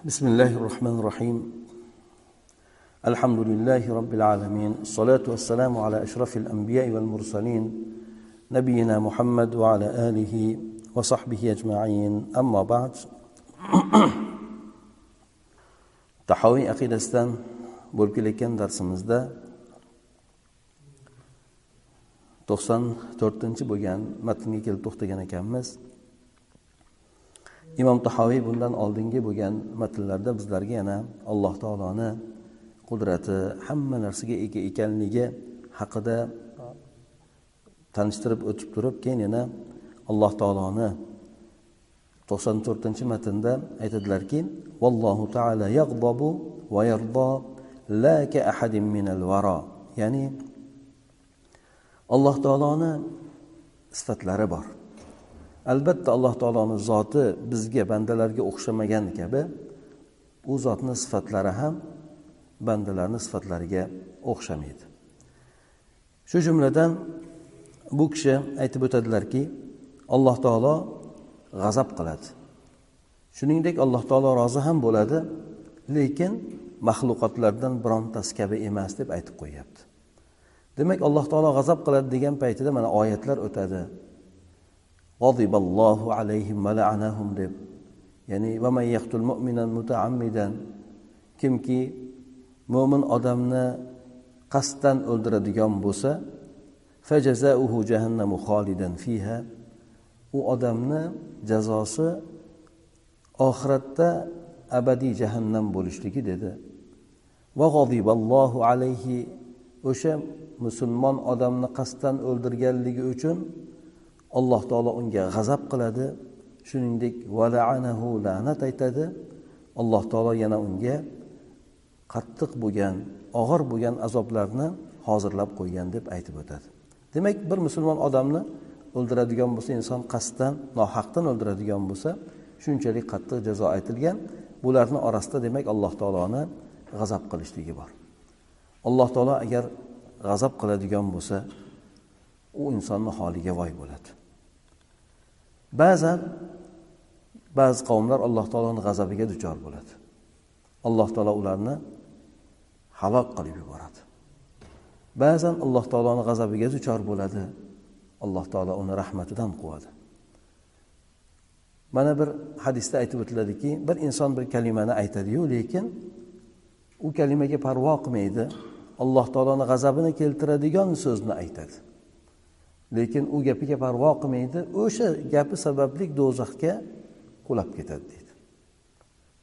بسم الله الرحمن الرحيم. الحمد لله رب العالمين الصلاة والسلام على أشرف الأنبياء والمرسلين نبينا محمد وعلى آله وصحبه أجمعين. أما بعد tahoviy aqidasidan bo'lib kelayotgan darsimizda to'qson to'rtinchi bo'lgan matnga kelib to'xtagan ekanmiz imom tahoviy bundan oldingi bo'lgan matnlarda bizlarga yana alloh taoloni qudrati hamma narsaga ega ekanligi haqida tanishtirib o'tib turib keyin yana alloh taoloni to'qson to'rtinchi matnda aytadilarki vallohu taala yag'dobu va yardo la ka ahadin minal varo ya'ni alloh taoloni sifatlari bor. Albatta alloh taoloni zoti bizga bandalarga o'xshamagan kabi u zotni sifatlari ham bandalarni sifatlariga o'xshamaydi. Shu jumladan bu kishi aytib o'tadilarki alloh taolo g'azab qiladi. Shuningdek alloh taolo rozi ham bo'ladi lekin maxluqotlardan birontasi kabi emas deb aytib qo'yyapti. Demak alloh taolo g'azab qiladi degan paytida mana oyatlar o'tadi. G'oziballohu alayhim va la'anahum deb. Ya'ni va man yaqtul mu'minan mutaammidan kimki mo'min odamni qasddan o'ldiradigan bo'lsa fajazauhu jahannamu xolidan fiha u odamni jazosi oxiratda abadiy jahannam bo'lishligi dedi. Va g'oziballohu alayhi o'sha musulmon odamni qasddan o'ldirganligi uchun alloh taolo unga g'azab qiladi. Shuningdek valaanahu la'nat aytadi. Alloh taolo yana unga qattiq bo'lgan og'ir bo'lgan azoblarni hozirlab qo'ygan deb aytib o'tadi. Demak bir musulmon odamni o'ldiradigan bo'lsa inson qasddan nohaqdan o'ldiradigan bo'lsa shunchalik qattiq jazo aytilgan. Bularni orasida demak alloh taoloni g'azab qilishligi bor. Alloh taolo agar g'azab qiladigan bo'lsa u insonni holiga voy bo'ladi. Ba'zan ba'zi qavmlar alloh taoloni g'azabiga duchor bo'ladi. Alloh taolo ularni halok qilib yuboradi. Ba'zan alloh taoloni g'azabiga duchor bo'ladi. Alloh taolo uni rahmatidan quvadi. Mana bir hadisda aytib o'tiladiki bir inson bir kalimani aytadiyu lekin u kalimaga parvo qilmaydi. Alloh taoloni g'azabini keltiradigan so'zni aytadi. Lekin u gapiga parvo qilmaydi. O'sha gapi sababli do'zaxga qulab ketadi deydi.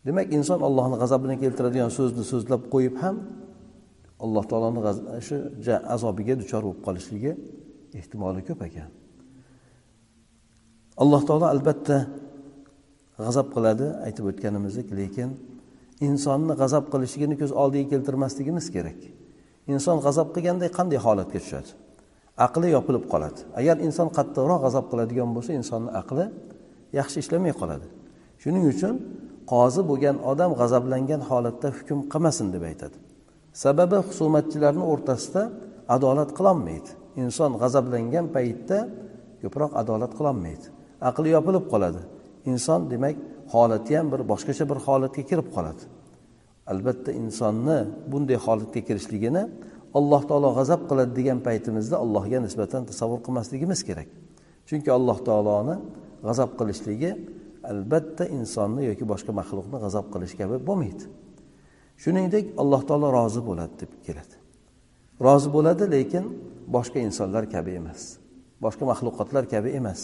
Demak inson allohni g'azabini keltiradigan so'zni so'zlab qo'yib ham alloh taoloni shu azobiga duchor bo'lib qolishligi ehtimoli ko'p ekan. Alloh taolo albatta g'azab qiladi aytib o'tganimizdek lekin insonni g'azab qilishligini ko'z oldiga keltirmasligimiz kerak. Inson g'azab qilganda qanday holatga tushadi? Aqli yopilib qoladi. Agar inson qattiqroq g'azab qiladigan bo'lsa insonni aqli yaxshi ishlamay qoladi. Shuning uchun qozi bo'lgan odam g'azablangan holatda hukm qilmasin deb aytadi. Sababi husumatchilarni o'rtasida adolat qilolmaydi inson g'azablangan paytda ko'proq adolat qilolmaydi aqli yopilib qoladi. Inson demak holati ham bir boshqacha bir holatga kirib qoladi. Albatta insonni bunday holatga kirishligini alloh taolo g'azab qiladi degan paytimizda allohga nisbatan tasavvur qilmasligimiz kerak. Chunki alloh taoloni g'azab qilishligi albatta insonni yoki boshqa maxluqni g'azab qilish kabi bo'lmaydi. Shuningdek alloh taolo rozi bo'ladi deb keladi. Rozi bo'ladi lekin boshqa insonlar kabi emas. Boshqa maxluqotlar kabi emas.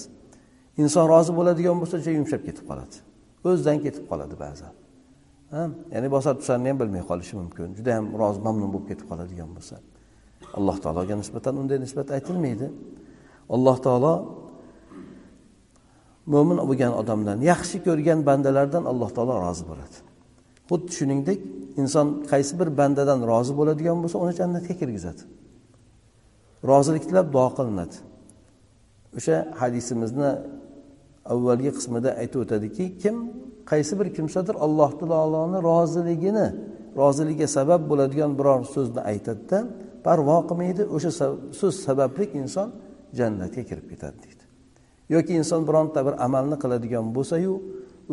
Inson rozi bo'ladigan bo'lsa juda yumshab ketib qoladi. O'zidan ketib qoladi ba'zan. Ya'ni bosar tusarini ham bilmay qolishi mumkin. Juda yam rozi mamnun bo'lib ketib qoladigan bo'lsa. Alloh taologa nisbatan unday nisbat aytilmaydi. Alloh taolo mo'min bo'lgan odamlarni yaxshi ko'rgan bandalardan alloh taolo rozi bo'ladi. Xuddi shuningdek inson qaysi bir bandadan rozi bo'ladigan bo'lsa uni jannatga kirgizadi. Rozilik tilab duo qilinadi. O'sha hadisimizni avvalgi qismida aytib o'tadiki kim qaysi bir kimsadir alloh taoloni roziligini roziligiga sabab bo'ladigan biror so'zni aytadida parvo qilmaydi o'sha so'z sababli inson jannatga kirib ketadi deydi. Yoki inson bironta bir amalni qiladigan bo'lsayu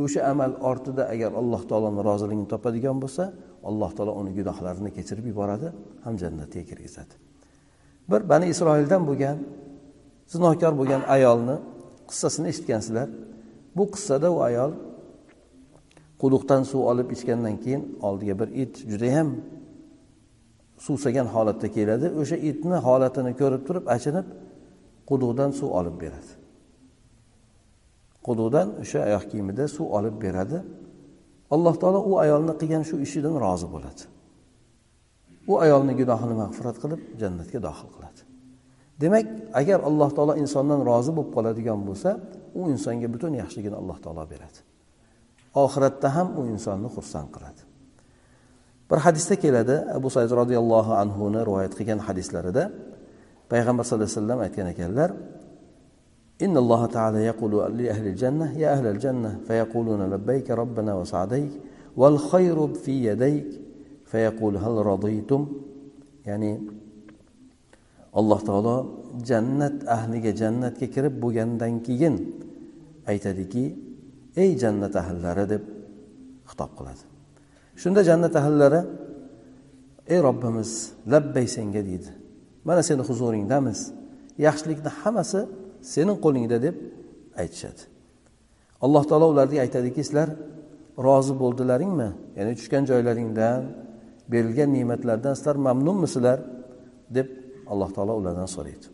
o'sha amal ortida agar alloh taoloni roziligini topadigan bo'lsa alloh taolo uni gunohlarini kechirib yuboradi ham jannatga kirgizadi. Bir bani isroildan bo'lgan zinokor bo'lgan ayolni qissasini eshitgansizlar. Bu qissada u ayol quduqdan suv olib ichgandan keyin oldiga bir it judayam suvsagan holatda keladi. O'sha itni holatini ko'rib turib achinib quduqdan suv olib beradi. Quduqdan o'sha oyoq kiyimida suv olib beradi. Alloh taolo u ayolni qilgan shu ishidan rozi bo'ladi. U ayolni gunohini mag'firat qilib jannatga dohil qiladi. Demak agar alloh taolo insondan rozi bo'lib qoladigan bo'lsa u insonga butun yaxshiligini alloh taolo beradi. oxiratda ham u insonni xursand qiladi bir hadisda keladi abu said roziyallohu anhuni rivoyat qilgan hadislarida payg'ambar sallallohu alayhi vasallam aytgan ekanlar إن الله تعالى يقول لأهل الجنة يا أهل الجنة فيقولون لبيك ربنا وسعديك والخير في يديك فيقول هل رضيتم يعني alloh taolo jannat ahliga jannatga kirib bo'lgandan keyin aytadiki ey jannat ahllari deb xitob qiladi. Shunda jannat ahllari ey robbimiz labbay senga deydi. Mana seni huzuringdamiz. Yaxshilikni hammasi sening qo'lingda deb aytishadi. Alloh taolo ularga aytadiki sizlar rozi bo'ldilaringmi? Ya'ni tushgan joylaringdan berilgan ne'matlardan sizlar mamnunmisizlar deb alloh taolo ulardan so'raydi.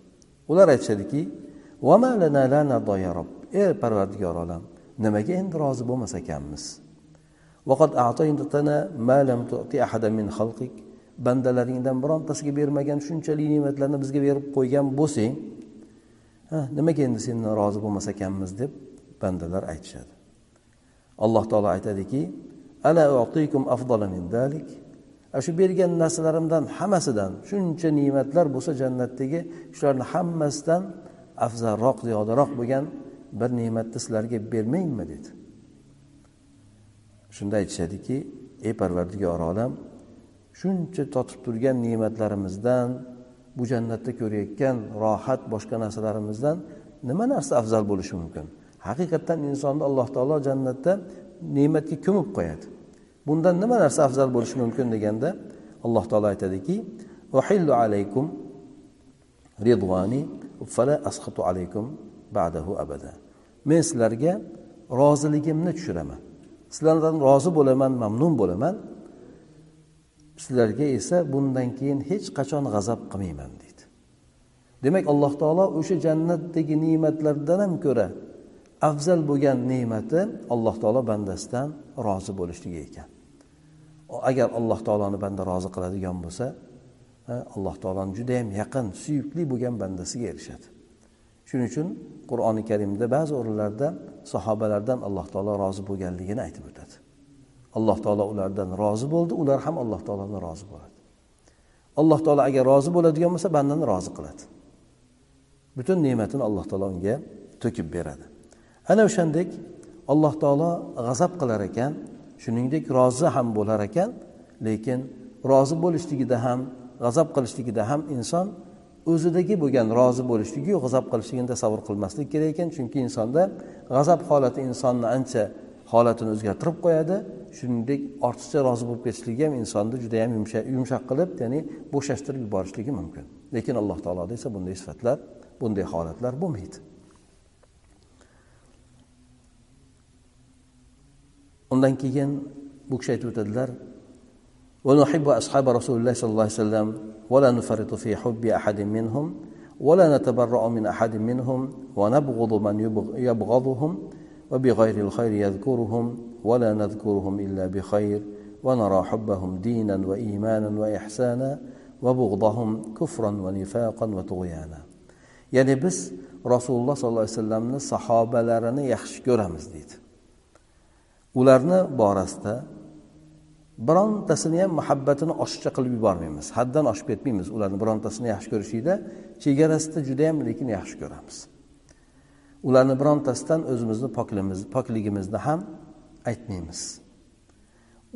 Ular aytishadiki ey parvardigor olam nimaga endi rozi bo'lmas ekanmiz? Bandalaringdan birontasiga bermagan shunchalik ne'matlarni bizga berib qo'ygan bo'lsang nimaga endi sendan rozi bo'lmas ekanmiz deb bandalar aytishadi. Alloh taolo aytadiki shu bergan narsalarimdan hammasidan shuncha ne'matlar bo'lsa jannatdagi shularni hammasidan afzalroq ziyodaroq bo'lgan bir ne'matni sizlarga bermaymi dedi. Shunda aytishadiki ey parvardigor olam shuncha totib turgan ne'matlarimizdan bu jannatda ko'rayotgan rohat boshqa narsalarimizdan nima narsa afzal bo'lishi mumkin? Haqiqatdan insonni alloh taolo jannatda ne'matga ko'mib qo'yadi. Bundan nima narsa afzal bo'lishi mumkin deganda alloh taolo aytadiki alaykum ridvani fala asqatu alaykum ba'dahu abada men sizlarga roziligimni tushiraman. Sizlardan rozi bo'laman mamnun bo'laman. Sizlarga esa bundan keyin hech qachon g'azab qilmayman deydi. Demak alloh taolo o'sha jannatdagi ne'matlardan ham ko'ra afzal bo'lgan ne'mati alloh taolo bandasidan rozi bo'lishligi ekan. Agar alloh taoloni banda rozi qiladigan bo'lsa alloh taoloni judayam yaqin suyukli bo'lgan bandasiga erishadi. Shuning uchun qur'oni karimda ba'zi o'rinlarda sahobalardan alloh taolo rozi bo'lganligini aytib o'tadi. Alloh taolo ulardan rozi bo'ldi ular ham alloh taolodan rozi bo'ladi. Alloh taolo agar rozi bo'ladigan bo'lsa bandani rozi qiladi. Butun ne'matini alloh taolo unga to'kib beradi. Ana o'shandek alloh taolo g'azab qilar ekan shuningdek rozi ham bo'lar ekan lekin rozi bo'lishligida ham g'azab qilishligida ham inson o'zidagi bo'lgan rozi bo'lishligiyu g'azab qilishligini tasavvur qilmaslik kerak ekan. Chunki insonda g'azab holati insonni ancha holatini o'zgartirib qo'yadi. Shuningdek ortiqcha rozi bo'lib ketishligi ham insonni judayam yumshoq qilib ya'ni bo'shashtirib yuborishligi mumkin. Lekin alloh taoloda esa bunday sifatlar bunday holatlar bo'lmaydi. Undan keyin bu kishi aytib o'tadilar ونحب أصحاب رسول الله صلى الله عليه وسلم ولا نفرط في حب أحد منهم ولا نتبرأ من أحد منهم ونبغض من يبغضهم وبغير الخير يذكرهم ولا نذكرهم إلا بخير ونرى حبهم دينا وإيمانا وإحسانا وبغضهم كفرا ونفاقا وطغيانا. ya'ni biz rasululloh sollallohu alayhi vasallamni sahobalarini yaxshi ko'ramiz deydi ularni borasida birontasini ham muhabbatini oshiqcha qilib yubormaymiz. Haddan oshib ketmaymiz. Ularni birontasini yaxshi ko'rishlikda chegarasida judayam lekin yaxshi ko'ramiz. Ularni birontasidan o'zimizni pokligimizni ham aytmaymiz.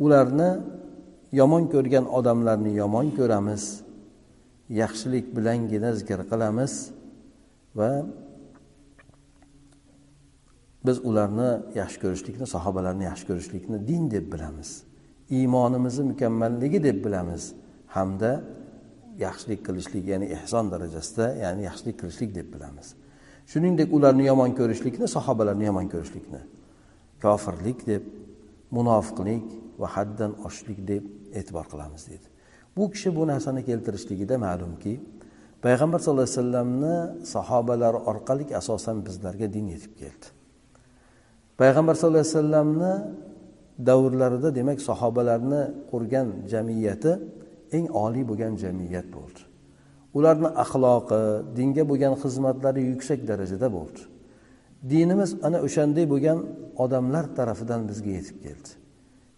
Ularni yomon ko'rgan odamlarni yomon ko'ramiz. Yaxshilik bilangina zikr qilamiz va biz ularni yaxshi ko'rishlikni sahobalarni yaxshi ko'rishlikni din deb bilamiz. Iymonimizni mukammalligi deb bilamiz. Hamda yaxshilik qilishlik ya'ni ehson darajasida ya'ni yaxshilik qilishlik deb bilamiz. Shuningdek ularni yomon ko'rishlikni sahobalarni yomon ko'rishlikni. Kofirlik deb munofiqlik va haddan oshishlik deb e'tibor qilamiz deydi. Bu kishi bu narsani keltirishligida ma'lumki payg'ambar sallallohu alayhi vasallamni sahobalari orqali asosan bizlarga din yetib keldi. Payg'ambar sallallohu alayhi vasallamni davrlarida demak sahobalarni qurgan jamiyati eng oliy bo'lgan jamiyat bo'ldi. Ularni axloqi dinga bo'lgan xizmatlari yuksak darajada bo'ldi. Dinimiz ana o'shanday bo'lgan odamlar tarafidan bizga yetib keldi.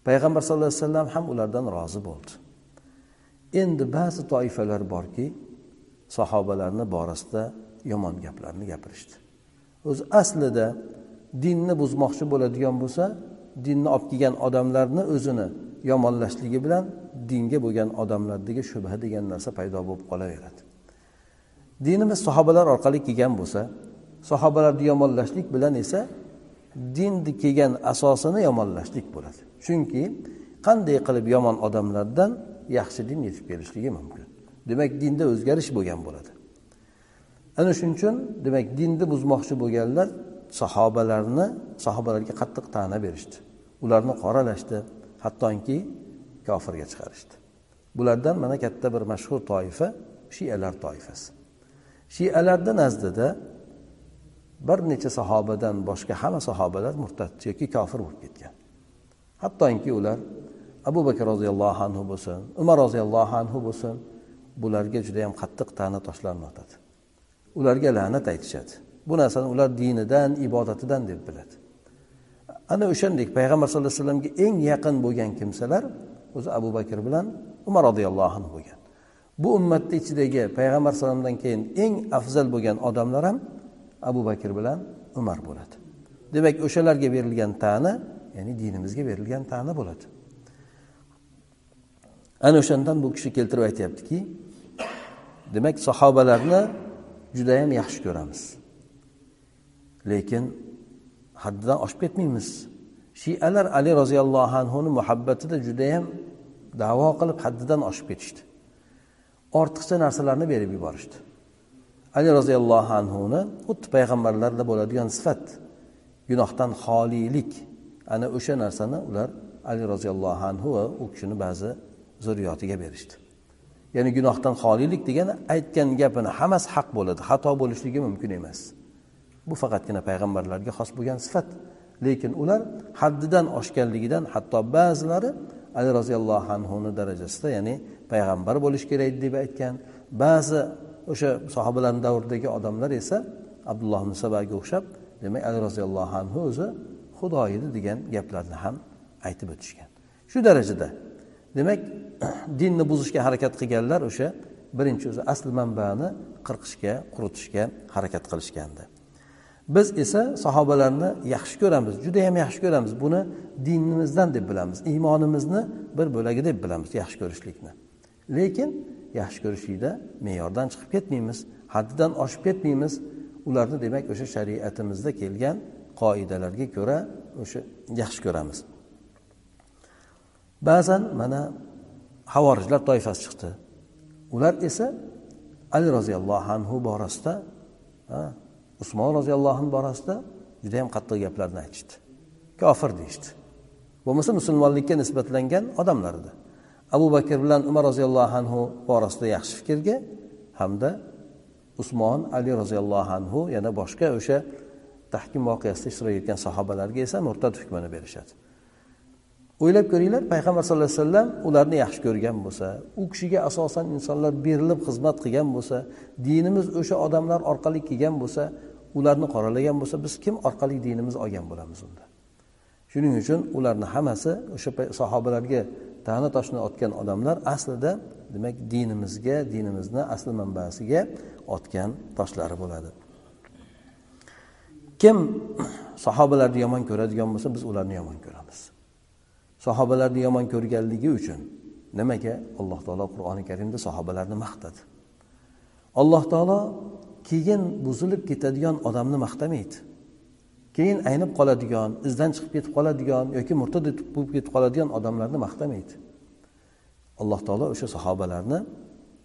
Payg'ambar sallallohu alayhi vasallam ham ulardan rozi bo'ldi. Endi ba'zi toifalar borki sahobalarni borasida yomon gaplarni gapirishdi. O'zi aslida dinni buzmoqchi bo'ladigan bo'lsa dinni olib kelgan odamlarni o'zini yomonlashligi bilan dinga bo'lgan odamlardagi shubha degan narsa paydo bo'lib qolaveradi. Dinimiz sahobalar orqali kelgan bo'lsa sahobalarni yomonlashlik bilan esa dinni kelgan asosini yomonlashlik bo'ladi. Chunki qanday qilib yomon odamlardan yaxshi din yetib kelishligi mumkin. Demak dinda o'zgarish bo'lgan bo'ladi. Ana shuning uchun demak dinni buzmoqchi bo'lganlar sahobalarni sahobalarga qattiq ta'na berishdi. Ularni qoralashdi hattoki kofirga chiqarishdi. Bulardan mana katta bir mashhur toifa shialar toifasi. Shialarni nazdida bir necha sahobadan boshqa hamma sahobalar murtad yoki kofir bo'lib ketgan. Hattoki ular abu bakr roziyallohu anhu bo'lsin umar roziyallohu anhu bo'lsin bularga juda yam qattiq ta'na toshlarni otadi. Ularga la'nat aytishadi. Bu narsani ular dinidan ibodatidan deb biladi. Ana o'shandek payg'ambar sallallohu alayhi vasallamga eng yaqin bo'lgan kimsalar o'zi abu bakr bilan umar roziyallohu anhu bo'lgan. Bu ummatni ichidagi payg'ambar alayhivasallamdan keyin eng afzal bo'lgan odamlar ham abu bakr bilan umar bo'ladi. Demak o'shalarga berilgan ta'na ya'ni dinimizga berilgan ta'na bo'ladi. Ana o'shandan bu kishi keltirib aytyaptiki demak sahobalarni judayam yaxshi ko'ramiz. Lekin haddidan oshib ketmaymiz. Shialar ali roziyallohu anhuni muhabbatida judayam davo qilib haddidan oshib ketishdi. Ortiqcha narsalarni berib yuborishdi. Ali roziyallohu anhuni xuddi payg'ambarlarda bo'ladigan sifat gunohdan xoliylik ana o'sha narsani ular ali roziyallohu anhu va u kishini ba'zi zurriyotiga berishdi. Ya'ni gunohdan xoliylik degani aytgan gapini hammasi haq bo'ladi xato bo'lishligi mumkin emas. Bu faqatgina payg'ambarlarga xos bo'lgan sifat. Lekin ular haddidan oshganligidan hatto ba'zilari ali roziyallohu anhuni darajasida ya'ni payg'ambar bo'lishi kerak deb aytgan. Ba'zi o'sha sahobalarni davridagi odamlar esa abdulloh ibn sabaga o'xshab demak ali roziyallohu anhu o'zi xudo edi degan gaplarni ham aytib o'tishgan. Shu darajada demak dinni buzishga harakat qilganlar o'sha birinchi o'zi asl manbani qirqishga quritishga harakat qilishgandi. Biz esa sahobalarni yaxshi ko'ramiz juda yam yaxshi ko'ramiz. Buni dinimizdan deb bilamiz iymonimizni bir bo'lagi deb bilamiz yaxshi ko'rishlikni. Lekin yaxshi ko'rishlikda me'yordan chiqib ketmaymiz haddidan oshib ketmaymiz. Ularni demak o'sha shariatimizda kelgan qoidalarga ko'ra o'sha yaxshi ko'ramiz. Ba'zan mana havorijlar toifasi chiqdi. Ular esa ali roziyallohu anhu borasida usmon roziyallohu anhu borasida juda yam qattiq gaplarni aytishdi. Kofir deyishdi. Bo'lmasa musulmonlikka nisbatlangan odamlar edi. Abu bakr bilan umar roziyallohu anhu borasida yaxshi fikrga hamda usmon ali roziyallohu anhu yana boshqa o'sha tahkim voqeasida ishtirok etgan sahobalarga esa murtad hukmini berishadi. O'ylab ko'ringlar payg'ambar sallallohu alayhi vasallam ularni yaxshi ko'rgan bo'lsa u kishiga asosan insonlar berilib xizmat qilgan bo'lsa dinimiz o'sha odamlar orqali kelgan bo'lsa ularni qoralagan bo'lsa biz kim orqali dinimizni olgan bo'lamiz unda? Shuning uchun ularni hammasi o'sha sahobalarga ta'na toshni otgan odamlar aslida demak dinimizga dinimizni asli manbasiga otgan toshlari bo'ladi. Kim sahobalarni yomon ko'radigan bo'lsa biz ularni yomon ko'ramiz. Sahobalarni yomon ko'rganligi uchun nimaga? Alloh taolo qur'oni karimda sahobalarni maqtadi. Alloh taolo keyin buzilib ketadigan odamni maqtamaydi keyin aynib qoladigan izdan chiqib ketib qoladigan yoki murtad bo'lib ketib qoladigan odamlarni maqtamaydi alloh taolo o'sha sahobalarni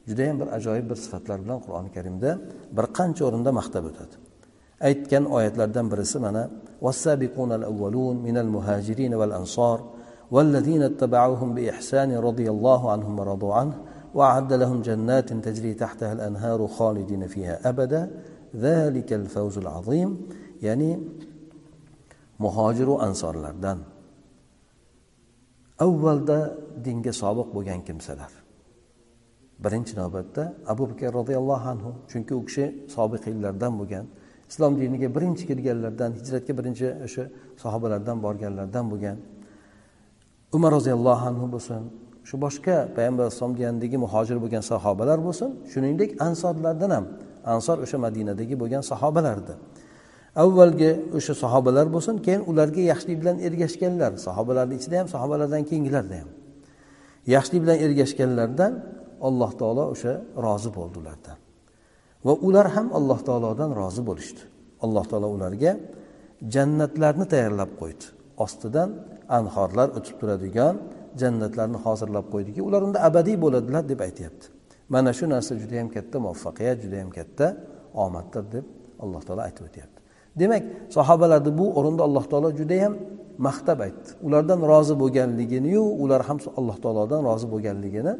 judayam bir ajoyib bir sifatlar bilan qur'oni karimda bir qancha o'rinda maqtab o'tadi aytgan oyatlardan birisi mana والسابقون الأولون من المهاجرين والأنصار والذين اتبعوهم بإحسان رضي الله عنهم ورضوا عنه وأعد لهم جنات تجري تحتها الأنهار خالدين فيها أبدا ذلك الفوز العظيم يعني muhojiru ansorlardan avvalda dinga sobiq bo'lgan kimsalar birinchi navbatda abu bakr roziyallohu anhu chunki u kishi sobiqiylardan bo'lgan islom diniga birinchi kirganlardan hijratga birinchi o'sha sahobalardan borganlardan bo'lgan umar roziyallohu anhu bo'lsin shu boshqa payg'ambar alayhisalom degandagi muhojir bo'lgan sahobalar bo'lsin shuningdek ansorlardan ham ansor o'sha madinadagi bo'lgan sahobalardi avvalgi o'sha sahobalar bo'lsin keyin ularga yaxshilik bilan ergashganlar sahobalarni ichida ham sahobalardan keyingilarda ham. Yaxshilik bilan ergashganlardan alloh taolo o'sha rozi bo'ldi ulardan va ular ham alloh taolodan rozi bo'lishdi. Alloh taolo ularga jannatlarni tayyorlab qo'ydi. Ostidan anhorlar o'tib turadigan jannatlarni hozirlab qo'ydiki ular unda abadiy bo'ladilar deb aytyapti. Mana shu narsa juda yam katta muvaffaqiyat juda yam katta omaddir deb alloh taolo aytib o'tyapti. Demak sahobalarni bu o'rinda alloh taolo judayam maqtab aytdi. Ulardan rozi bo'lganliginiyu ular ham alloh taolodan rozi bo'lganligini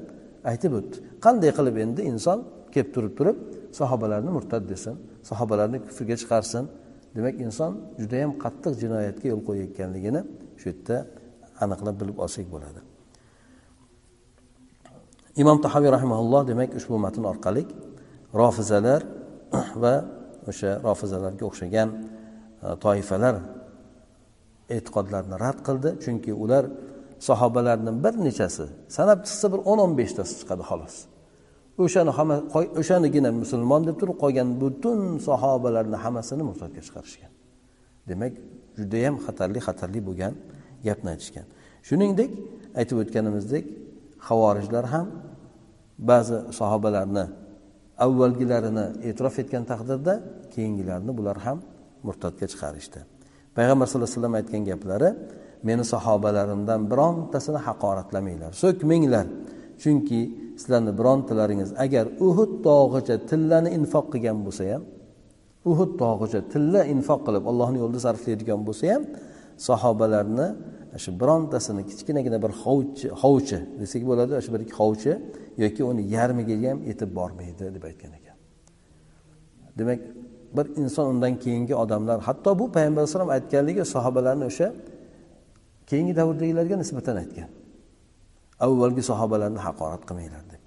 aytib o'tdi. Qanday qilib endi inson kelib turib turib sahobalarni murtad desin sahobalarni kufrga chiqarsin? Demak inson judayam qattiq jinoyatga yo'l qo'yayotganligini shu yerda aniqlab bilib olsak bo'ladi. Imom tahoviy rahimaulloh demak ushbu matn orqali rofizalar va o'sha rofizalarga o'xshagan e, toifalar e'tiqodlarini rad qildi. Chunki ular sahobalarni bir nechasi sanab chiqsa bir o'n o'n beshtasi chiqadi xolos. O'shani o'shanigina musulmon deb turib qolgan butun sahobalarni hammasini murtadga chiqarishgan. Demak judayam xatarli xatarli bo'lgan gapni aytishgan. Shuningdek aytib o'tganimizdek havorijlar ham ba'zi sahobalarni avvalgilarini e'tirof etgan taqdirda keyingilarini bular ham murtadga chiqarishdi. Payg'ambar sallallohu alayhi vasallam aytgan gaplari meni sahobalarimdan birontasini haqoratlamanglar so'kmanglar. Chunki sizlarni birontalaringiz agar uhud tog'icha tillani infoq qilgan bo'lsa ham uhud tog'icha tilla infoq qilib allohni yo'lida sarflaydigan bo'lsa ham sahobalarni shu birontasini kichkinagina bir hovuchi hovuchi desak bo'ladi shu bir ikki hovuchi yoki uni yarmiga ham yetib bormaydi deb aytgan ekan. Demak bir inson undan keyingi odamlar hatto bu payg'ambar alayhisalom aytganligi sahobalarni o'sha keyingi davrdagilarga nisbatan aytgan. Avvalgi sahobalarni haqorat qilmanglar deb.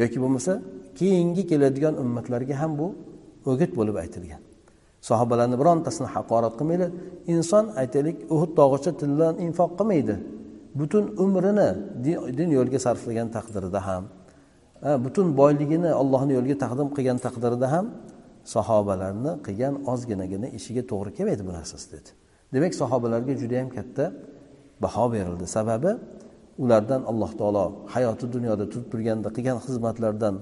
Yoki bo'lmasa keyingi keladigan ummatlarga ham bu o'git bo'lib aytilgan. Sahobalarni birontasini haqorat qilmanglar inson aytaylik uhud tog'icha tildan infoq qilmaydi. Butun umrini din yo'liga sarflagan taqdirida ham butun boyligini allohni yo'liga taqdim qilgan taqdirida ham sahobalarni qilgan ozginagina ishiga to'g'ri kelmaydi bu narsasi dedi. Demak sahobalarga judayam katta baho berildi. Sababi ulardan alloh taolo hayoti dunyoda turib turganda qilgan xizmatlaridan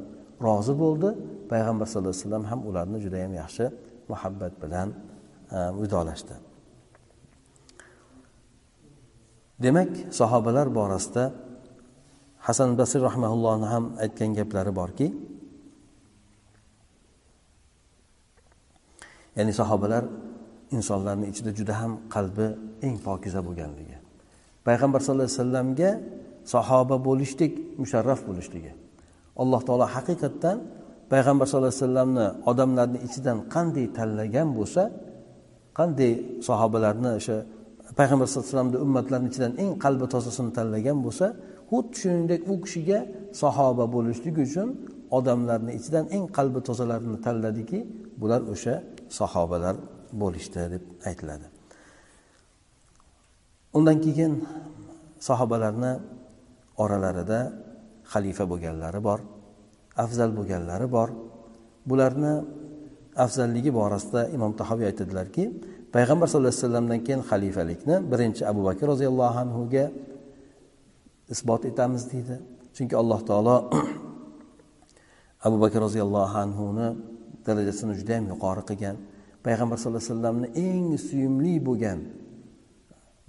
rozi bo'ldi. Payg'ambar sallallohu alayhi vasallam ham ularni judayam yaxshi muhabbat bilan e, vidolashdi demak sahobalar borasida hasan basir rahmaullohni ham aytgan gaplari borki ya'ni sahobalar insonlarni ichida juda ham qalbi eng pokiza bo'lganligi. Payg'ambar sallallohu alayhi vasallamga sahoba bo'lishdek musharraf bo'lishligi. Alloh taolo haqiqatdan payg'ambar sallallohu alayhi vasallamni odamlarni ichidan qanday tanlagan bo'lsa qanday sahobalarni o'sha payg'ambar sallallohu alayhi vasallamni ummatlarni ichidan eng qalbi tozasini tanlagan bo'lsa xuddi shuningdek u kishiga sahoba bo'lishlik uchun odamlarni ichidan eng qalbi tozalarini tanladiki bular o'sha sahobalar bo'lishdi deb aytiladi. Undan keyin sahobalarni oralarida xalifa bo'lganlari bor. Afzal bo'lganlari bor. Bularni afzalligi borasida imom tahoviy aytadilarki payg'ambar sallallohu alayhi vasallamdan keyin xalifalikni birinchi abu bakr roziyallohu anhuga isbot etamiz deydi. Chunki alloh taolo abu bakr roziyallohu anhuni darajasini juda yam yuqori qilgan. Payg'ambar sallallohu alayhi vasallamni eng suyumli bo'lgan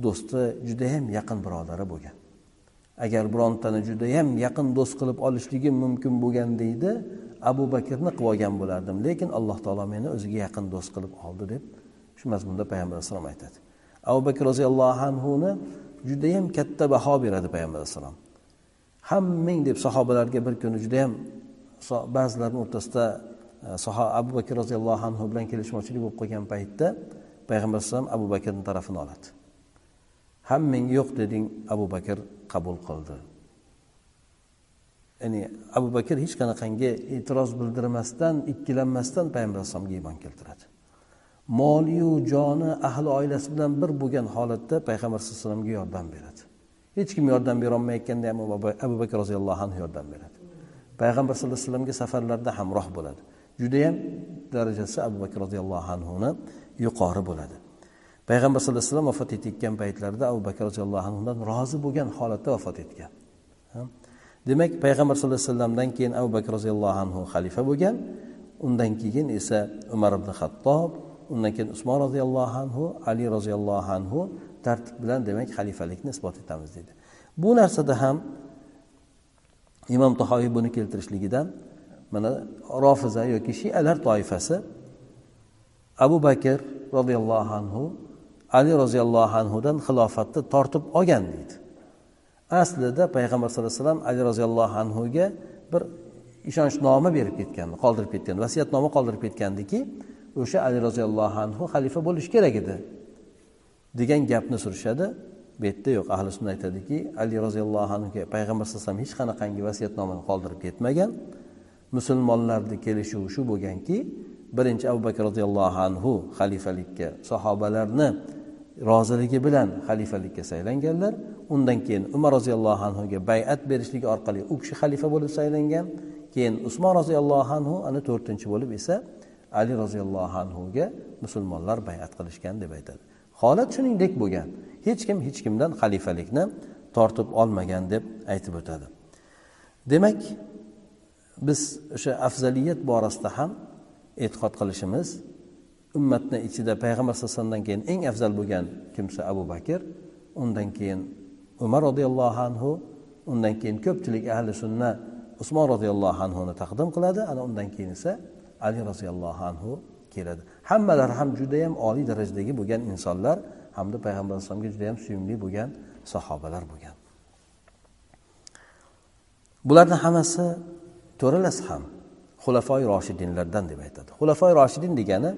do'sti judayam yaqin birodari bo'lgan. Agar birontani judayam yaqin do'st qilib olishligim mumkin bo'lgan deydi abu bakrni qilib olgan bo'lardim. Lekin alloh taolo meni o'ziga yaqin do'st qilib oldi deb shu mazmunda payg'ambar alayhisalom aytadi. Abu bakr roziyallohu anhuni judayam katta baho beradi payg'ambar alayhissalom hammang deb sahobalarga bir kuni judayam ba'zilarni o'rtasida e, saho abu bakr roziyallohu anhu bilan kelishmovchilik bo'lib qolgan paytda payg'ambar alayhisalom abu bakrni tarafini oladi. Hammang yo'q deding abu bakr qabul qildi. Ya'ni abu bakr hech qanaqangi e'tiroz bildirmasdan ikkilanmasdan payg'ambar alayhisalomga iymon keltiradi. Moliyu joni ahli oilasi bilan bir bo'lgan holatda payg'ambar sallallohu alayhi vasallamga yordam beradi. Hech kim yordam berolmayotganda ham abu bakr roziyallohu anhu yordam beradi. Payg'ambar sallallohu alayhi vasallamga safarlarda hamroh bo'ladi. Judayam darajasi abu bakr roziyallohu anhuni yuqori bo'ladi. Payg'ambar sallallohu alayhi vasallam vafot etayotgan paytlarida abu bakr roziyallohu anhudan rozi bo'lgan holatda vafot etgan. Demak payg'ambar sallallohu alayhi vasallamdan keyin abu bakr roziyallohu anhu xalifa bo'lgan undan keyin esa umar ibn xattob undan keyin usmon roziyallohu anhu ali roziyallohu anhu tartib bilan demak xalifalikni isbot etamiz deydi bu narsada ham imom tahoviy buni keltirishligidan mana rofiza yoki shialar toifasi abu bakr roziyallohu anhu ali roziyallohu anhudan xilofatni tortib olgan deydi. Aslida payg'ambar sallallohu alayhi vasallam ali roziyallohu anhuga bir ishonchnoma berib ketgan qoldirib ketgan vasiyatnoma qoldirib ketgandiki o'sha ali roziyallohu anhu xalifa bo'lishi kerak edi degan gapni surishadi. Bu yerda yo'q ahli sunna aytadiki ali roziyallohu anhuga payg'ambar sallallohu alayhi vasallam hech qanaqangi vasiyatnomani qoldirib ketmagan. Musulmonlarni kelishuvi shu bo'lganki birinchi abu bakr roziyallohu anhu xalifalikka sahobalarni roziligi bilan xalifalikka saylanganlar. Undan keyin umar roziyallohu anhuga bayat berishlik orqali u kishi xalifa bo'lib saylangan. Keyin usmon roziyallohu anhu ana to'rtinchi bo'lib esa ali roziyallohu anhuga musulmonlar bayat qilishgan deb aytadi. Holat shuningdek bo'lgan. Hech kim hech kimdan xalifalikni tortib olmagan deb aytib o'tadi. Demak biz o'sha afzaliyat borasida ham e'tiqod qilishimiz ummatni ichida payg'ambar sallallohu alayhi vasallamdan keyin eng afzal bo'lgan kimsa abu bakr undan keyin umar roziyallohu anhu undan keyin ko'pchilik ahli sunna usmon roziyallohu anhuni taqdim qiladi ana undan keyin esa ali roziyallohu anhu keladi. Hammalari ham judayam oliy darajadagi bo'lgan insonlar hamda payg'ambar alayhisalomga judayam suyumli bo'lgan sahobalar bo'lgan. Bularni hammasi to'ralasi ham xulafoi roshidinlardan deb aytadi. Xulafoi roshidin degani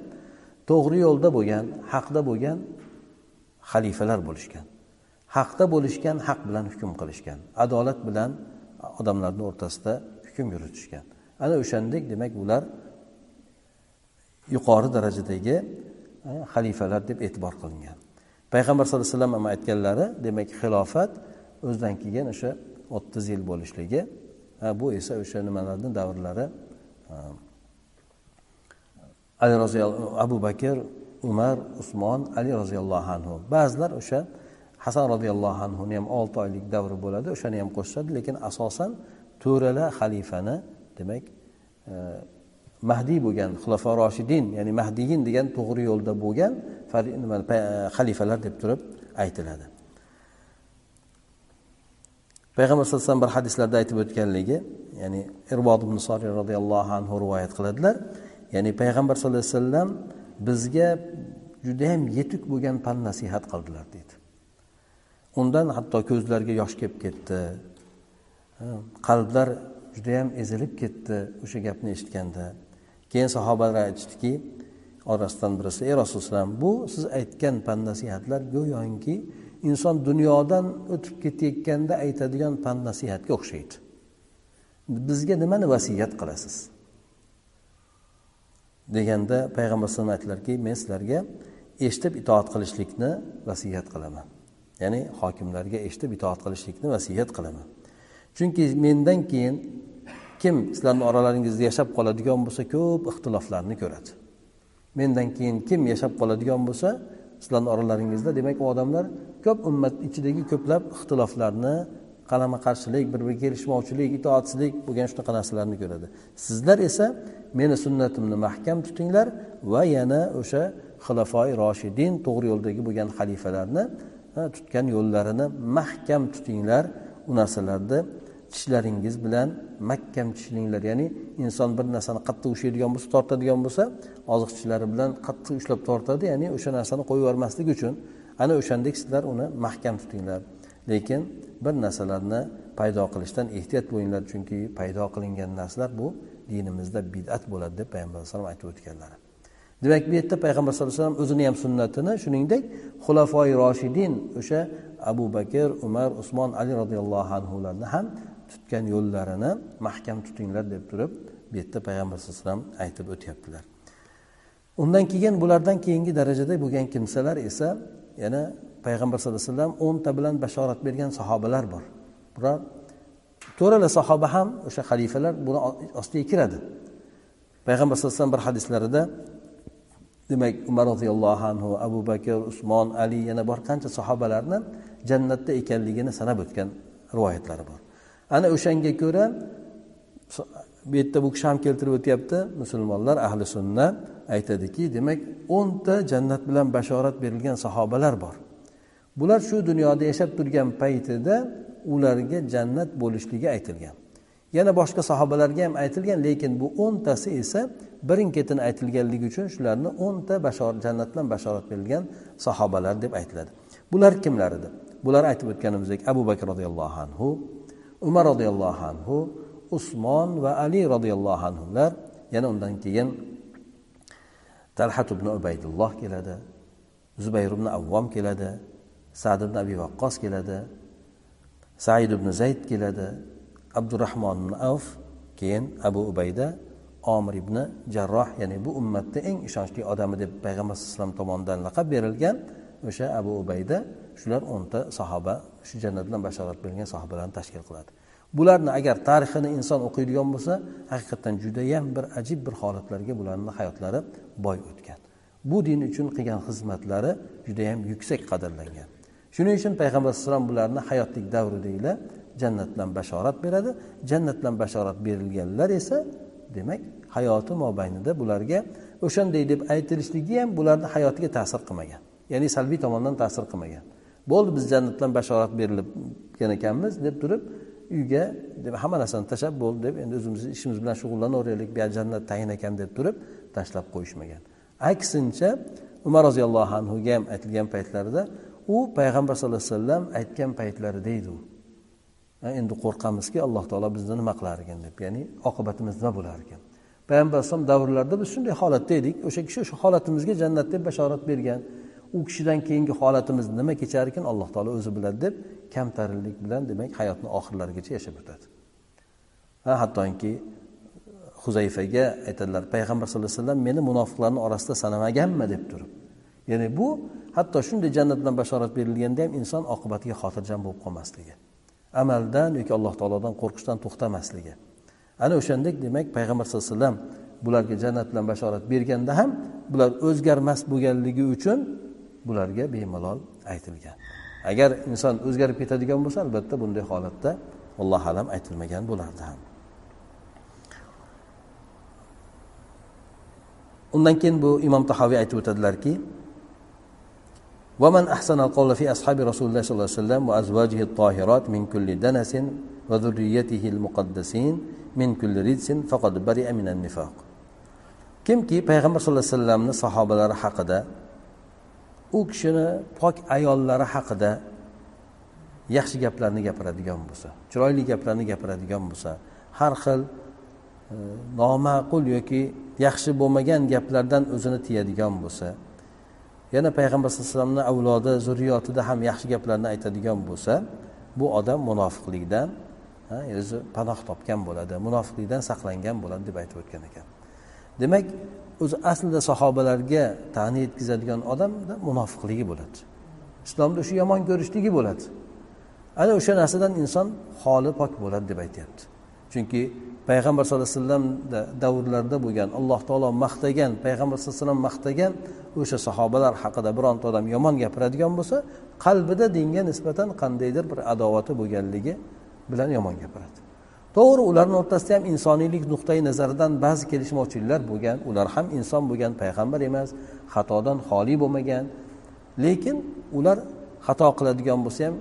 to'g'ri yo'lda bo'lgan haqda bo'lgan xalifalar bo'lishgan. Haqda bo'lishgan haq bilan hukm qilishgan. Adolat bilan odamlarni o'rtasida hukm yuritishgan. Ana o'shandek demak ular yuqori darajadagi e, xalifalar deb e'tibor qilingan. Payg'ambar sallallohu alayhi vasallam ham aytganlari demak xilofat o'zidan keyin o'sha o'ttiz yil bo'lishligi bu esa o'sha nimalarni davrlari e, ali roziyallohu abu bakr umar usmon ali roziyallohu anhu. Ba'zilar o'sha hasan roziyallohu anhuni ham olti oylik davri bo'ladi o'shani ham qo'shishadi lekin asosan to'ralar xalifani demak e, mahdiy bo'lgan xulafo roshidin ya'ni mahdiyin degan to'g'ri yo'lda bo'lgan e, xalifalar deb turib aytiladi. Payg'ambar sallallohu alayhi vasallam bir hadislarda aytib o'tganligi ya'ni irbod ibn soriy roziyallohu anhu rivoyat qiladilar. Ya'ni payg'ambar sallallohu alayhi vasallam bizga judayam yetuk bo'lgan pan nasihat qildilar deydi. Undan hatto ko'zlarga yosh kelib ketdi. Qalblar judayam ezilib ketdi o'sha gapni eshitganda. Keyin sahobalar aytishdiki orasidan birisi ey rasululloh bu siz aytgan pan nasihatlar go'yoki inson dunyodan o'tib ketayotganda aytadigan pan nasihatga o'xshaydi. Bizga nimani vasiyat qilasiz? Deganda payg'ambar alayhisalom aytdilarki men sizlarga eshitib itoat qilishlikni vasiyat qilaman. Ya'ni hokimlarga eshitib itoat qilishlikni vasiyat qilaman. Chunki mendan keyin kim sizlarni oralaringizda yashab qoladigan bo'lsa ko'p ixtiloflarni ko'radi. Mendan keyin kim yashab qoladigan bo'lsa sizlarni oralaringizda demak u odamlar ko'p ummat ichidagi ko'plab ixtiloflarni qarama qarshilik bir biriga kelishmovchilik itoatsizlik bo'lgan shunaqa narsalarni ko'radi. Sizlar esa meni sunnatimni mahkam tutinglar va yana o'sha xilafoi roshidin to'g'ri yo'ldagi bo'lgan xalifalarni tutgan yo'llarini mahkam tutinglar. U narsalarni tishlaringiz bilan mahkam tishlanglar ya'ni inson bir narsani qattiq ushlaydigan bo'lsa tortadigan bo'lsa oziq tishlari bilan qattiq ushlab tortadi. Ya'ni o'sha narsani qo'yib yubormaslik uchun ana o'shandek sizlar uni mahkam tutinglar. Lekin bir narsalarni paydo qilishdan ehtiyot bo'linglar chunki paydo qilingan narsalar bu dinimizda bid'at bo'ladi deb payg'ambar alayhisalom aytib o'tganlar demak bu yerda payg'ambar sallallohu alayhi vasallam o'zini ham sunnatini shuningdek xulafoi roshidin o'sha abu bakr umar usmon ali roziyallohu anhularni ham tutgan yo'llarini mahkam tutinglar deb turib bu yerda payg'ambar sallallohu alayhi vasallam aytib o'tyaptilar. Undan keyin bulardan keyingi darajada bo'lgan kimsalar esa yana payg'ambar sallallohu alayhi vasallam o'nta bilan bashorat bergan sahobalar bor. Bular to'rtala sahoba ham o'sha xalifalar buni ostiga kiradi. Payg'ambar sallallohu alayhi vasallam bir hadislarida demak umar roziyallohu anhu abu bakr usmon ali yana bor qancha sahobalarni jannatda ekanligini sanab o'tgan rivoyatlari bor. Ana o'shanga ko'ra bu yerda bu kishi ham keltirib o'tyapti musulmonlar ahli sunna aytadiki demak o'nta jannat bilan bashorat berilgan sahobalar bor. Bular shu dunyoda yashab turgan paytida ularga jannat bo'lishligi aytilgan. Yana boshqa sahobalarga ham aytilgan lekin bu o'ntasi esa birin ketin aytilganligi uchun shularni o'nta bashorat jannat bilan bashorat berilgan sahobalar deb aytiladi. Bular kimlar edi? Bular aytib o'tganimizdek abu bakr roziyallohu anhu umar roziyallohu anhu usmon va ali roziyallohu anhular yana undan keyin talhat ibn ubaydulloh keladi zubayr ibn avvom keladi sad ibn abi vaqqos keladi said ibn zayd keladi abdurahmon ibn avf keyin abu ubayda omir ibn jarroh ya'ni bu ummatni eng ishonchli odami deb payg'ambar sallallohu alayhi vasallam tomonidan laqab berilgan o'sha abu ubayda shular o'nta sahoba shu jannat bilan bashorat berilgan sahobalarni tashkil qiladi. Bularni agar tarixini inson o'qiydigan bo'lsa haqiqatdan judayam bir ajib bir holatlarga bularni hayotlari boy o'tgan. Bu din uchun qilgan xizmatlari judayam yuksak qadrlangan. Shuning uchun payg'ambar alayhissalom bularni hayotlik davridagina jannat bilan bashorat beradi. Jannat bilan bashorat berilganlar esa demak hayoti mobaynida bularga o'shanday deb aytilishligi ham bularni hayotiga ta'sir qilmagan. Ya'ni salbiy tomondan ta'sir qilmagan. Bo'ldi biz jannat bilan bashorat berilgan ekanmiz deb turib uyga deb hamma narsani tashlab bo'ldi deb endi o'zimizni ishimiz bilan shug'ullanaveraylik bu jannat tayin ekan deb turib tashlab qo'yishmagan. Aksincha umar roziyallohu anhuga ham aytilgan paytlarida u payg'ambar sallallohu alayhi vasallam aytgan paytlarida edi u. Endi qo'rqamizki alloh taolo bizni nima qilar ekan deb ya'ni oqibatimiz nima bo'lar ekan? Payg'ambar alayhisalom davrlarida biz shunday holatda edik o'sha kishi o'sha holatimizga jannat deb bashorat bergan. U kishidan keyingi holatimiz nima kechar ekan alloh taolo o'zi biladi deb kamtarinlik bilan demak hayotni oxirlarigacha yashab o'tadi ha hattoki huzayfaga aytadilar payg'ambar sallallohu alayhi vasallam meni munofiqlarni orasida sanamaganmi deb turib. Ya'ni bu hatto shunday jannatdan bashorat berilganda ham inson oqibatiga xotirjam bo'lib qolmasligi amaldan yoki alloh taolodan qo'rqishdan to'xtamasligi. Ana o'shandek demak payg'ambar sallallohu alayhi vasallam bularga jannat bilan bashorat berganda ham bular o'zgarmas bo'lganligi uchun bularga bemalol aytilgan. Agar inson o'zgarib ketadigan bo'lsa albatta bunday holatda allohu alam aytilmagan bo'lardi ham. Undan keyin bu imom tahoviy aytib o'tadilarki ومن أحسن القول في أصحاب رسول الله صلى الله عليه وسلم وأزواجه الطاهرات من كل دنس وذريته المقدسين من كل رجس فقد برئ من النفاق kimki payg'ambar sallallohu alayhi vasallamni sahobalari haqida u kishini pok ayollari haqida yaxshi gaplarni gapiradigan bo'lsa chiroyli gaplarni gapiradigan bo'lsa har xil e, noma'qul yoki yaxshi bo'lmagan gaplardan o'zini tiyadigan bo'lsa yana payg'ambar sallallohu alayhi vasallamni avlodi zurriyotida ham yaxshi gaplarni aytadigan bo'lsa bu odam munofiqlikdan o'zi panoh topgan bo'ladi munofiqlikdan saqlangan bo'ladi deb aytib o'tgan ekan. Demak o'zi aslida sahobalarga ta'ni yetkazadigan odamda munofiqligi bo'ladi. Islomda o'sha yomon ko'rishligi bo'ladi. Ana o'sha narsadan inson holi pok bo'ladi deb aytyapti. Chunki payg'ambar sallallohu alayhi vasallam davrlarida bo'lgan alloh taolo maqtagan payg'ambar sallallohu alayhi vasallam maqtagan o'sha sahobalar haqida bironta odam yomon gapiradigan bo'lsa qalbida dinga nisbatan qandaydir bir adovati bo'lganligi bilan yomon gapiradi. To'g'ri ularni o'rtasida ham insoniylik nuqtai nazaridan ba'zi kelishmovchiliklar bo'lgan ular ham inson bo'lgan payg'ambar emas xatodan xoli bo'lmagan. Lekin ular xato qiladigan bo'lsa ham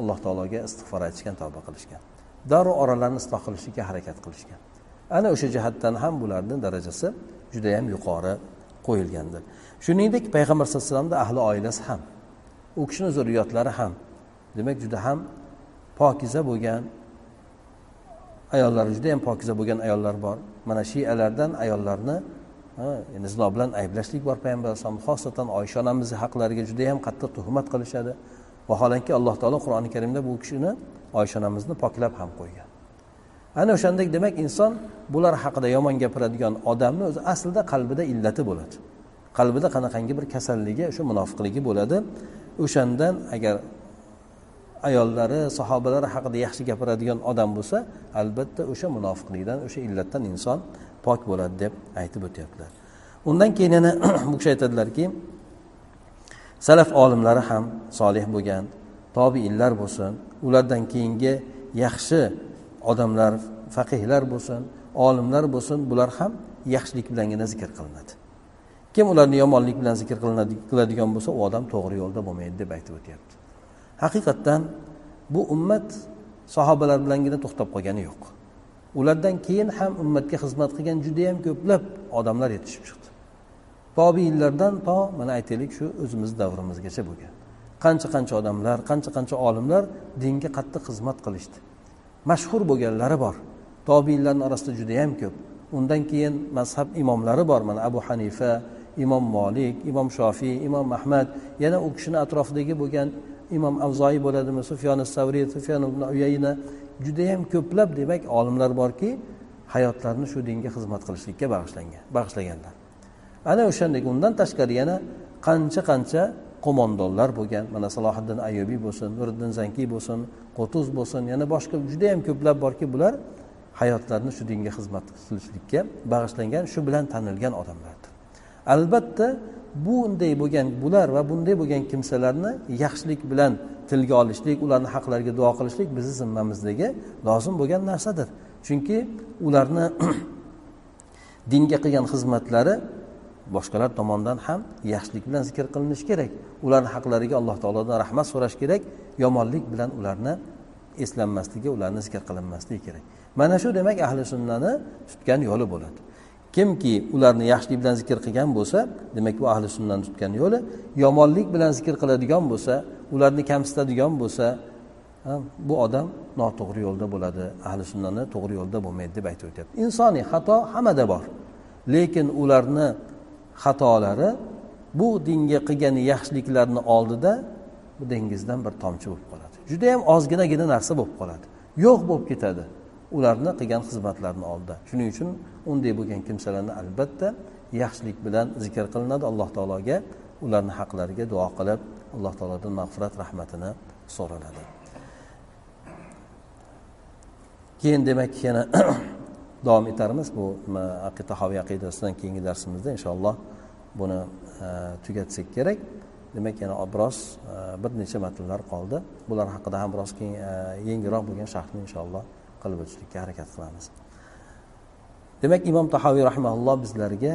alloh taologa istig'for aytishgan tavba qilishgan. Darrov oralarni isloh qilishlikka harakat qilishgan. Ana o'sha jihatdan ham bularni darajasi judayam yuqori qo'yilgandir. Shuningdek payg'ambar sallallohu alayhi vasallamni ahli oilasi ham u kishini zurriyotlari ham demak juda ham pokiza bo'lgan ayollari juda yam pokiza bo'lgan ayollar bor. Mana shialardan ayollarni endi zino bilan ayblashlik bor payg'ambar alayhisalom xosatan oysha onamizni haqlariga juda yam qattiq tuhmat qilishadi. Vaholanki alloh taolo qur'oni karimda bu kishini oysha onamizni poklab ham qo'ygan. Ana o'shandek demak inson bular haqida yomon gapiradigan odamni o'zi aslida qalbida illati bo'ladi. Qalbida qanaqangi bir kasalligi o'sha munofiqligi bo'ladi. O'shandan agar ayollari sahobalari haqida yaxshi gapiradigan odam bo'lsa albatta o'sha munofiqlikdan o'sha illatdan inson pok bo'ladi deb aytib o'tyaptilar. Undan keyin yana bu kishi aytadilarki salaf olimlari ham solih bo'lgan tobiinlar bo'lsin ulardan keyingi yaxshi odamlar faqihlar bo'lsin olimlar bo'lsin bular ham yaxshilik bilangina zikr qilinadi. Kim ularni yomonlik bilan zikr qiladigan bo'lsa u odam to'g'ri yo'lda bo'lmaydi deb aytib o'tyapti. Haqiqatdan bu ummat sahobalar bilangina to'xtab qolgani yo'q. Ulardan keyin ham ummatga xizmat qilgan judayam ko'plab odamlar yetishib chiqdi. Tobiinlardan to mana aytaylik shu o'zimizni davrimizgacha bo'lgan. Qancha qancha odamlar qancha qancha olimlar dinga qattiq xizmat qilishdi. Mashhur bo'lganlari bor. Tobiinlarni orasida judayam ko'p. Undan keyin mazhab imomlari bor. Mana abu hanifa imom molik imom shofiy imom ahmad. Yana u kishini atrofidagi bo'lgan imom avzoiy bo'ladimi sufyon savriy sufyon ibn uyayna. Judayam ko'plab demak olimlar borki hayotlarini shu dinga xizmat qilishlikka bag'ishlangan bag'ishlaganlar. Ana o'shandek undan tashqari yana qancha qancha qo'mondonlar bo'lgan. Mana salohiddin ayubiy bo'lsin nuriddin zankiy bo'lsin qutuz bo'lsin. Yana boshqa judayam ko'plab borki bular hayotlarini shu dinga xizmat qilishlikka bag'ishlangan shu bilan tanilgan odamlardir. Albatta bunday bo'lgan bular va bunday bo'lgan kimsalarni yaxshilik bilan tilga olishlik ularni haqlariga duo qilishlik bizni zimmamizdagi lozim bo'lgan narsadir. Chunki ularni dinga qilgan xizmatlari boshqalar tomonidan ham yaxshilik bilan zikr qilinishi kerak. Ularni haqlariga alloh taolodan rahmat so'rash kerak. Yomonlik bilan ularni eslanmasligi ularni zikr qilinmasligi kerak. Mana shu demak ahli sunnani tutgan yo'li bo'ladi. Kimki ularni yaxshilik bilan zikr qilgan bo'lsa demak bu ahli sunnani tutgan yo'li yomonlik bilan zikr qiladigan bo'lsa ularni kamsitadigan bo'lsa bu odam noto'g'ri yo'lda bo'ladi ahli sunnani to'g'ri yo'lda bo'lmaydi deb aytib o'tyapti. Insoniy xato hammada bor. Lekin ularni xatolari bu dinga qilgan yaxshiliklarni oldida bu dengizdan bir tomchi bo'lib qoladi. Judayam ozginagina narsa bo'lib qoladi. Yo'q bo'lib ketadi ularni qilgan xizmatlarini oldida. Shuning uchun unday bo'lgan kimsalarni albatta yaxshilik bilan zikr qilinadi. Alloh taologa ularni haqlariga duo qilib alloh taolodan mag'firat rahmatini so'raladi. Keyin demak yana davom etarmiz bu tahoviy aqidasidan keyingi darsimizda inshaalloh buni e, tugatsak kerak. Demak yana biroz e, bir necha matnlar qoldi. Bular haqida ham biroz keyin e, yengilroq bo'lgan sharhni inshaalloh qilib o'tishlikka harakat qilamiz. Demak imom tahoviy rahmaulloh bizlarga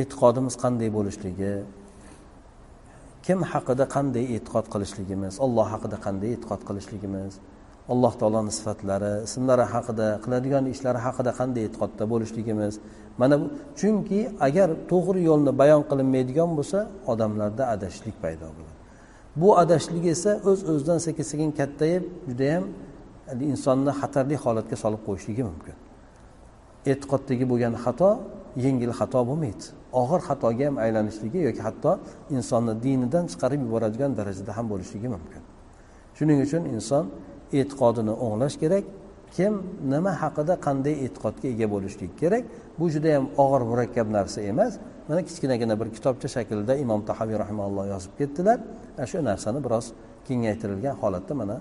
e'tiqodimiz qanday bo'lishligi kim haqida qanday e'tiqod qilishligimiz olloh haqida qanday e'tiqod qilishligimiz alloh taoloni sifatlari ismlari haqida qiladigan ishlari haqida qanday e'tiqodda bo'lishligimiz. Mana bu chunki agar to'g'ri yo'lni bayon qilinmaydigan bo'lsa odamlarda adashishlik paydo bo'ladi. Bu adashishlik esa o'z öz o'zidan sekin sekin kattayib judayam insonni xatarli holatga solib qo'yishligi mumkin. E'tiqoddagi bo'lgan xato yengil xato bo'lmaydi. Og'ir xatoga ham aylanishligi yoki hatto insonni dinidan chiqarib yuboradigan darajada ham bo'lishligi mumkin. Shuning uchun inson e'tiqodini o'nglash kerak. Kim nima haqida qanday e'tiqodga ega bo'lishligi kerak? Bu juda yam og'ir murakkab narsa emas. Mana kichkinagina bir kitobcha shaklida imom tahaviy rahimalloh yozib ketdilar. Shu narsani biroz kengaytirilgan holatda mana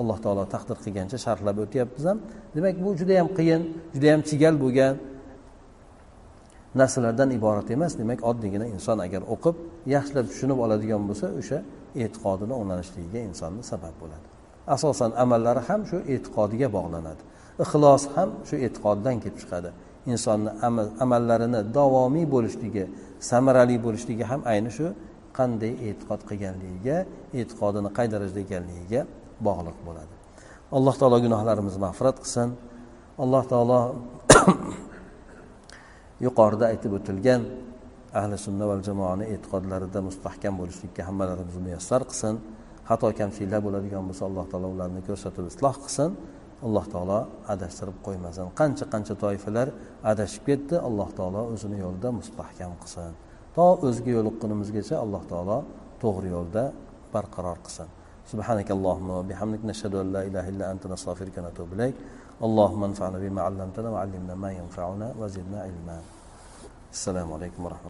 alloh taolo taqdir qilgancha sharhlab o'tyapmiz ham demak bu juda yam qiyin juda yam chigal bo'lgan narsalardan iborat emas. Demak oddiygina inson agar o'qib yaxshilab tushunib oladigan bo'lsa o'sha e'tiqodini o'nglanishligiga insonni sabab bo'ladi. Asosan amallari ham shu e'tiqodiga bog'lanadi. Ixlos ham shu e'tiqoddan kelib chiqadi. Insonni amallarini davomiy bo'lishligi samarali bo'lishligi ham ayni shu qanday e'tiqod qilganligiga e'tiqodini qay darajada ekanligiga bog'liq bo'ladi. Alloh taolo gunohlarimizni mag'firat qilsin. Alloh taolo yuqorida aytib o'tilgan ahli sunna val jamoani e'tiqodlarida mustahkam bo'lishlikka hammalarimizni muyassar qilsin. xato kamchiliklar bo'ladigan bo'lsa alloh taolo ularni ko'rsatib isloh qilsin alloh taolo adashtirib qo'ymasin qancha qancha toifalar adashib ketdi alloh taolo o'zini yo'lida mustahkam qilsin to o'ziga yo'liqqunimizgacha alloh taolo to'g'ri yo'lda barqaror qilsin سبحانك اللهم وبحمدك نشهد ان لا اله الا انت نستغفرك ونتوب اليك اللهم انفعنا بما علمتنا وعلمنا ما ينفعنا وزدنا علما السلام عليكم ورحمه الله